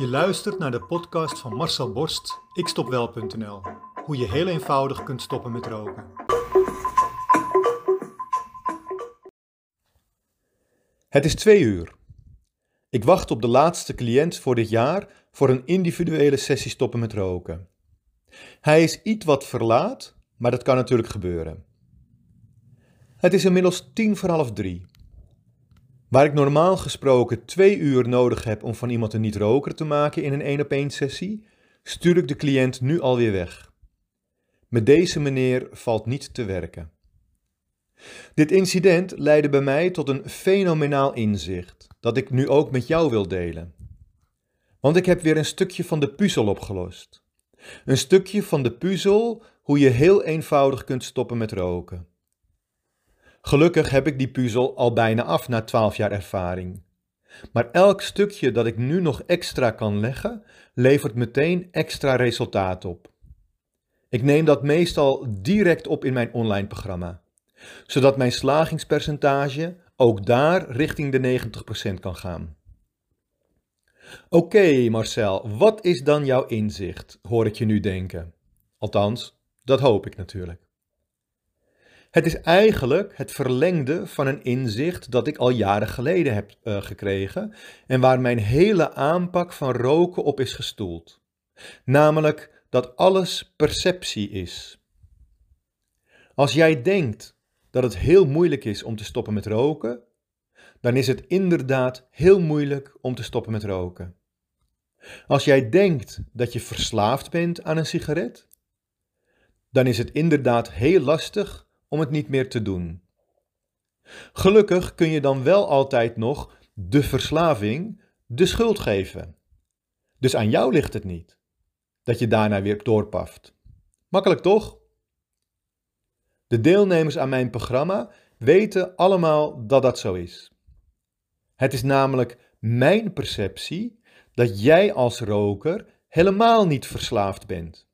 Je luistert naar de podcast van Marcel Borst, ikstopwel.nl. Hoe je heel eenvoudig kunt stoppen met roken. Het is twee uur. Ik wacht op de laatste cliënt voor dit jaar voor een individuele sessie stoppen met roken. Hij is iets wat verlaat, maar dat kan natuurlijk gebeuren. Het is inmiddels tien voor half drie. Waar ik normaal gesproken twee uur nodig heb om van iemand een niet-roker te maken in een één op één sessie, stuur ik de cliënt nu alweer weg. Met deze meneer valt niet te werken. Dit incident leidde bij mij tot een fenomenaal inzicht, dat ik nu ook met jou wil delen. Want ik heb weer een stukje van de puzzel opgelost. Een stukje van de puzzel hoe je heel eenvoudig kunt stoppen met roken. Gelukkig heb ik die puzzel al bijna af na 12 jaar ervaring. Maar elk stukje dat ik nu nog extra kan leggen, levert meteen extra resultaat op. Ik neem dat meestal direct op in mijn online programma, zodat mijn slagingspercentage ook daar richting de 90% kan gaan. Oké Marcel, wat is dan jouw inzicht, hoor ik je nu denken. Althans, dat hoop ik natuurlijk. Het is eigenlijk het verlengde van een inzicht dat ik al jaren geleden heb uh, gekregen en waar mijn hele aanpak van roken op is gestoeld. Namelijk dat alles perceptie is. Als jij denkt dat het heel moeilijk is om te stoppen met roken, dan is het inderdaad heel moeilijk om te stoppen met roken. Als jij denkt dat je verslaafd bent aan een sigaret, dan is het inderdaad heel lastig om het niet meer te doen. Gelukkig kun je dan wel altijd nog de verslaving de schuld geven. Dus aan jou ligt het niet dat je daarna weer doorpaft. Makkelijk toch? De deelnemers aan mijn programma weten allemaal dat dat zo is. Het is namelijk mijn perceptie dat jij als roker helemaal niet verslaafd bent.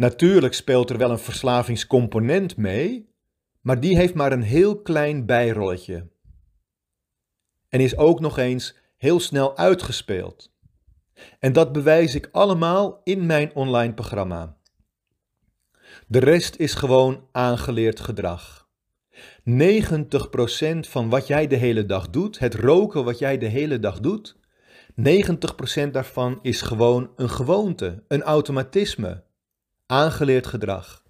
Natuurlijk speelt er wel een verslavingscomponent mee, maar die heeft maar een heel klein bijrolletje. En is ook nog eens heel snel uitgespeeld. En dat bewijs ik allemaal in mijn online programma. De rest is gewoon aangeleerd gedrag. 90% van wat jij de hele dag doet, het roken wat jij de hele dag doet, 90% daarvan is gewoon een gewoonte, een automatisme aangeleerd gedrag.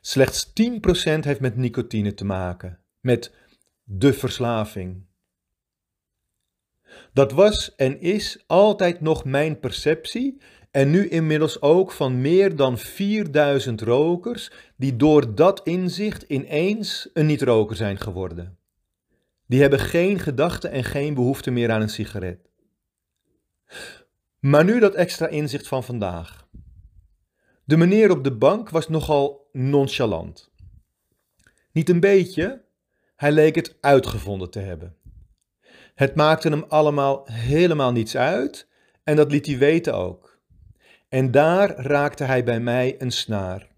Slechts 10% heeft met nicotine te maken, met de verslaving. Dat was en is altijd nog mijn perceptie en nu inmiddels ook van meer dan 4000 rokers die door dat inzicht ineens een niet-roker zijn geworden. Die hebben geen gedachte en geen behoefte meer aan een sigaret. Maar nu dat extra inzicht van vandaag. De meneer op de bank was nogal nonchalant. Niet een beetje, hij leek het uitgevonden te hebben. Het maakte hem allemaal helemaal niets uit en dat liet hij weten ook. En daar raakte hij bij mij een snaar.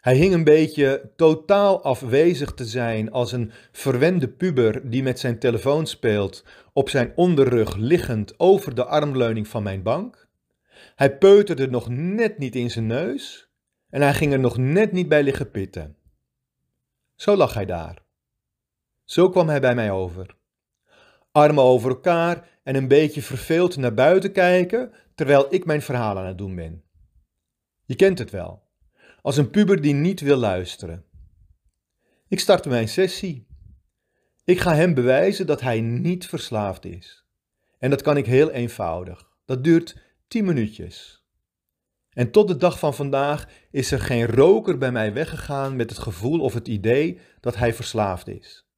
Hij hing een beetje totaal afwezig te zijn als een verwende puber die met zijn telefoon speelt, op zijn onderrug liggend over de armleuning van mijn bank. Hij peuterde nog net niet in zijn neus en hij ging er nog net niet bij liggen pitten. Zo lag hij daar. Zo kwam hij bij mij over. Armen over elkaar en een beetje verveeld naar buiten kijken terwijl ik mijn verhaal aan het doen ben. Je kent het wel, als een puber die niet wil luisteren. Ik startte mijn sessie. Ik ga hem bewijzen dat hij niet verslaafd is. En dat kan ik heel eenvoudig. Dat duurt 10 minuutjes. En tot de dag van vandaag is er geen roker bij mij weggegaan met het gevoel of het idee dat hij verslaafd is.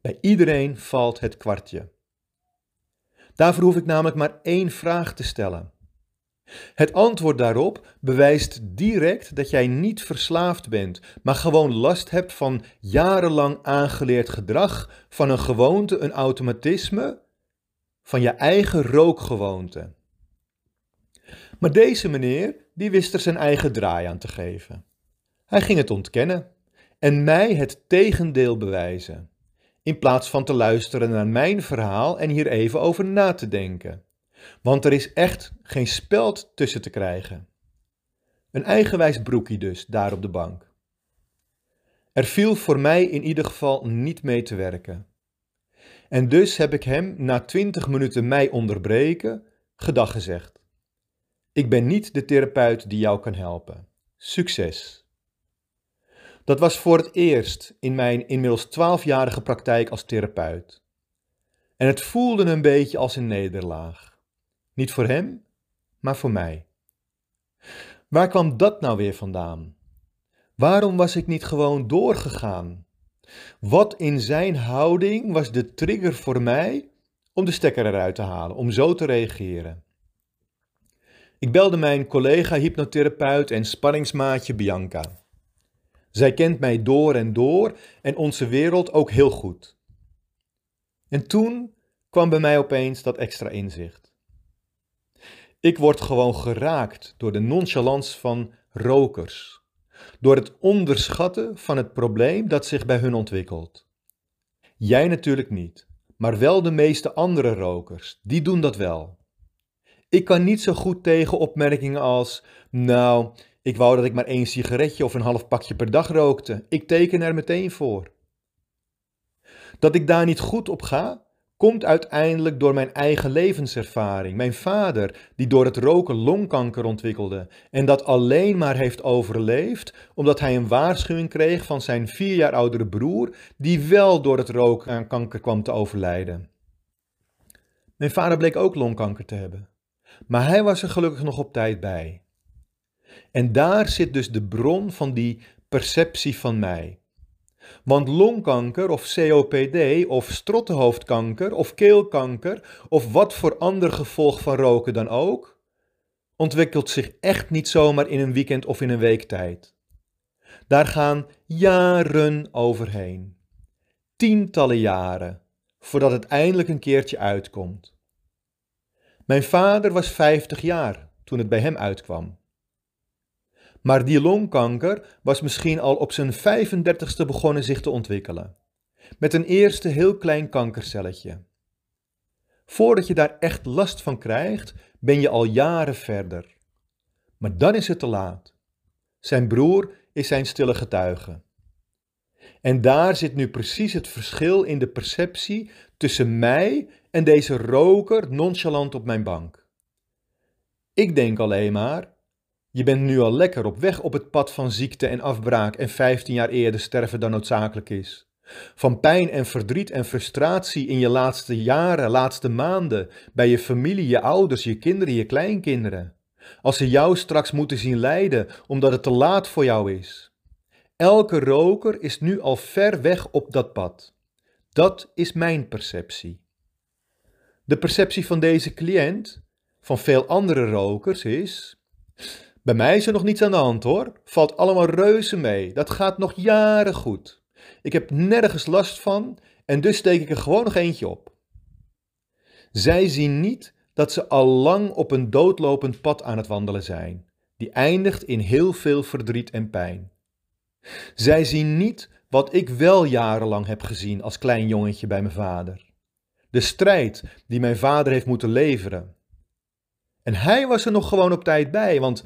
Bij iedereen valt het kwartje. Daarvoor hoef ik namelijk maar één vraag te stellen. Het antwoord daarop bewijst direct dat jij niet verslaafd bent, maar gewoon last hebt van jarenlang aangeleerd gedrag, van een gewoonte, een automatisme, van je eigen rookgewoonte. Maar deze meneer, die wist er zijn eigen draai aan te geven. Hij ging het ontkennen en mij het tegendeel bewijzen, in plaats van te luisteren naar mijn verhaal en hier even over na te denken. Want er is echt geen speld tussen te krijgen. Een eigenwijs broekie dus, daar op de bank. Er viel voor mij in ieder geval niet mee te werken. En dus heb ik hem na twintig minuten mij onderbreken gedag gezegd. Ik ben niet de therapeut die jou kan helpen. Succes! Dat was voor het eerst in mijn inmiddels twaalfjarige praktijk als therapeut. En het voelde een beetje als een nederlaag. Niet voor hem, maar voor mij. Waar kwam dat nou weer vandaan? Waarom was ik niet gewoon doorgegaan? Wat in zijn houding was de trigger voor mij om de stekker eruit te halen, om zo te reageren? Ik belde mijn collega hypnotherapeut en spanningsmaatje Bianca. Zij kent mij door en door en onze wereld ook heel goed. En toen kwam bij mij opeens dat extra inzicht. Ik word gewoon geraakt door de nonchalance van rokers, door het onderschatten van het probleem dat zich bij hun ontwikkelt. Jij natuurlijk niet, maar wel de meeste andere rokers, die doen dat wel. Ik kan niet zo goed tegen opmerkingen als: Nou, ik wou dat ik maar één sigaretje of een half pakje per dag rookte. Ik teken er meteen voor. Dat ik daar niet goed op ga, komt uiteindelijk door mijn eigen levenservaring. Mijn vader, die door het roken longkanker ontwikkelde en dat alleen maar heeft overleefd omdat hij een waarschuwing kreeg van zijn vier jaar oudere broer, die wel door het roken aan kanker kwam te overlijden. Mijn vader bleek ook longkanker te hebben, maar hij was er gelukkig nog op tijd bij. En daar zit dus de bron van die perceptie van mij. Want longkanker of COPD of strottenhoofdkanker of keelkanker of wat voor ander gevolg van roken dan ook, ontwikkelt zich echt niet zomaar in een weekend of in een week tijd. Daar gaan jaren overheen. Tientallen jaren, voordat het eindelijk een keertje uitkomt. Mijn vader was 50 jaar toen het bij hem uitkwam. Maar die longkanker was misschien al op zijn 35ste begonnen zich te ontwikkelen. Met een eerste heel klein kankercelletje. Voordat je daar echt last van krijgt, ben je al jaren verder. Maar dan is het te laat. Zijn broer is zijn stille getuige. En daar zit nu precies het verschil in de perceptie tussen mij en deze roker nonchalant op mijn bank. Ik denk alleen maar, je bent nu al lekker op weg op het pad van ziekte en afbraak en 15 jaar eerder sterven dan noodzakelijk is. Van pijn en verdriet en frustratie in je laatste jaren, laatste maanden, bij je familie, je ouders, je kinderen, je kleinkinderen. Als ze jou straks moeten zien lijden omdat het te laat voor jou is. Elke roker is nu al ver weg op dat pad. Dat is mijn perceptie. De perceptie van deze cliënt, van veel andere rokers, is: bij mij is er nog niets aan de hand hoor. Valt allemaal reuze mee. Dat gaat nog jaren goed. Ik heb nergens last van en dus steek ik er gewoon nog eentje op. Zij zien niet dat ze al lang op een doodlopend pad aan het wandelen zijn, die eindigt in heel veel verdriet en pijn. Zij zien niet wat ik wel jarenlang heb gezien als klein jongetje bij mijn vader. De strijd die mijn vader heeft moeten leveren. En hij was er nog gewoon op tijd bij, want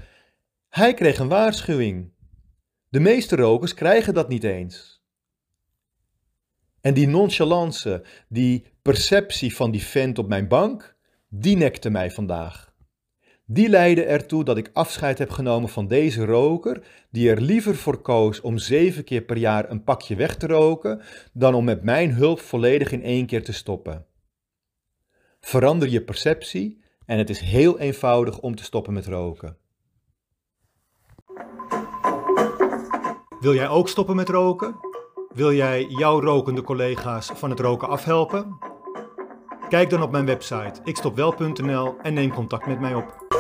hij kreeg een waarschuwing. De meeste rokers krijgen dat niet eens. En die nonchalance, die perceptie van die vent op mijn bank, die nekte mij vandaag. Die leidde ertoe dat ik afscheid heb genomen van deze roker, die er liever voor koos om zeven keer per jaar een pakje weg te roken, dan om met mijn hulp volledig in één keer te stoppen. Verander je perceptie en het is heel eenvoudig om te stoppen met roken. Wil jij ook stoppen met roken? Wil jij jouw rokende collega's van het roken afhelpen? Kijk dan op mijn website ikstopwel.nl en neem contact met mij op.